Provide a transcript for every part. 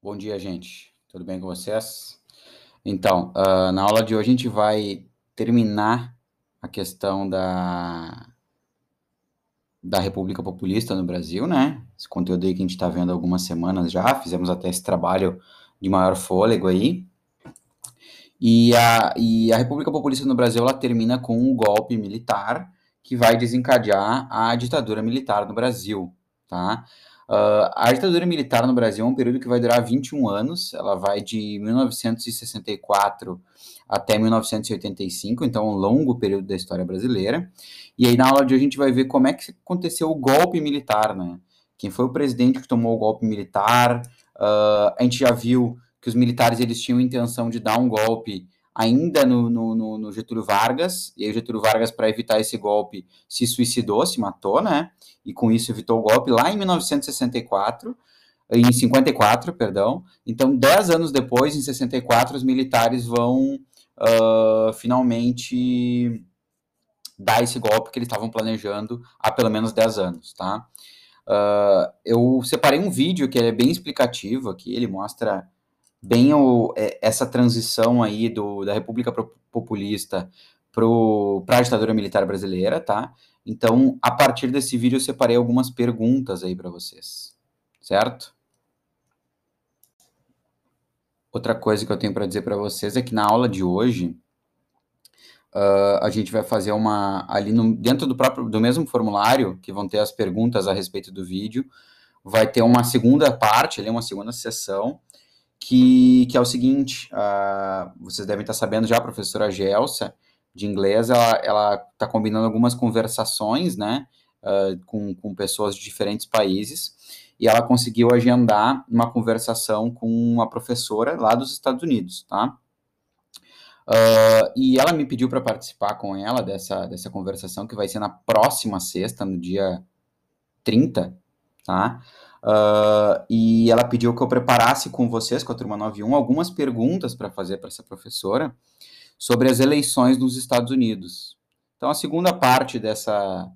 Bom dia, gente. Tudo bem com vocês? Então, uh, na aula de hoje a gente vai terminar a questão da, da República Populista no Brasil, né? Esse conteúdo aí que a gente está vendo há algumas semanas já, fizemos até esse trabalho de maior fôlego aí. E a, e a República Populista no Brasil, ela termina com um golpe militar que vai desencadear a ditadura militar no Brasil, tá? Uh, a ditadura militar no Brasil é um período que vai durar 21 anos, ela vai de 1964 até 1985, então é um longo período da história brasileira. E aí na aula de hoje a gente vai ver como é que aconteceu o golpe militar, né? Quem foi o presidente que tomou o golpe militar? Uh, a gente já viu que os militares eles tinham intenção de dar um golpe ainda no, no, no, Getúlio Vargas, e aí o Getúlio Vargas, para evitar esse golpe, se suicidou, se matou, né? E com isso evitou o golpe lá em 1964, em 54, perdão. Então, dez anos depois, em 64, os militares vão uh, finalmente dar esse golpe que eles estavam planejando há pelo menos 10 anos, tá? Uh, eu separei um vídeo que é bem explicativo aqui, ele mostra bem o, é, essa transição aí do, da República Populista para a ditadura militar brasileira, tá? Então, a partir desse vídeo, eu separei algumas perguntas aí para vocês, certo? Outra coisa que eu tenho para dizer para vocês é que na aula de hoje, uh, a gente vai fazer uma, ali no, dentro do próprio, do mesmo formulário, que vão ter as perguntas a respeito do vídeo, vai ter uma segunda parte, ali, uma segunda sessão, que, que é o seguinte, uh, vocês devem estar sabendo já, a professora Gelsa, de inglês, ela está combinando algumas conversações, né, uh, com, com pessoas de diferentes países, e ela conseguiu agendar uma conversação com uma professora lá dos Estados Unidos, tá? Uh, e ela me pediu para participar com ela dessa, dessa conversação, que vai ser na próxima sexta, no dia 30, tá? Uh, e ela pediu que eu preparasse com vocês, com a turma 91, algumas perguntas para fazer para essa professora sobre as eleições nos Estados Unidos. Então, a segunda parte dessa,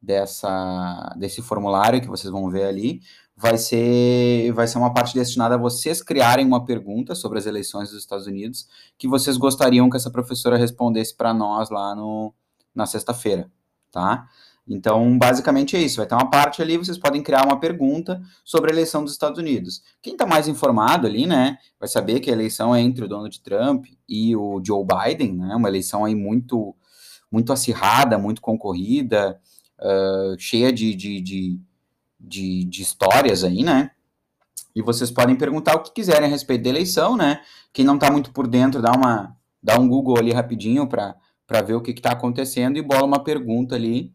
dessa, desse formulário que vocês vão ver ali vai ser, vai ser uma parte destinada a vocês criarem uma pergunta sobre as eleições dos Estados Unidos que vocês gostariam que essa professora respondesse para nós lá no, na sexta-feira, tá? Então, basicamente é isso. Vai ter uma parte ali, vocês podem criar uma pergunta sobre a eleição dos Estados Unidos. Quem está mais informado ali, né, vai saber que a eleição é entre o Donald Trump e o Joe Biden, né, uma eleição aí muito, muito acirrada, muito concorrida, uh, cheia de, de, de, de, de histórias aí, né, e vocês podem perguntar o que quiserem a respeito da eleição, né, quem não está muito por dentro, dá, uma, dá um Google ali rapidinho para ver o que está acontecendo e bola uma pergunta ali,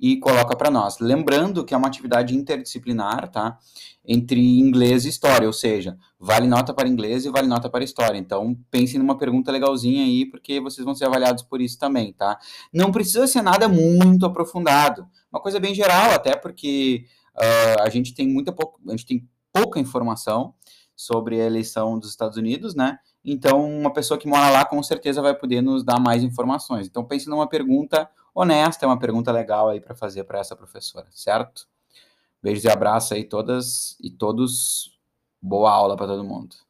e coloca para nós. Lembrando que é uma atividade interdisciplinar, tá? Entre inglês e história, ou seja, vale nota para inglês e vale nota para história. Então, pensem numa pergunta legalzinha aí, porque vocês vão ser avaliados por isso também, tá? Não precisa ser nada muito aprofundado, uma coisa bem geral, até porque uh, a gente tem muita pouca, a gente tem pouca informação sobre a eleição dos Estados Unidos, né? Então, uma pessoa que mora lá com certeza vai poder nos dar mais informações. Então, pense numa pergunta honesta, é uma pergunta legal aí para fazer para essa professora, certo? Beijos e abraço aí todas e todos. Boa aula para todo mundo.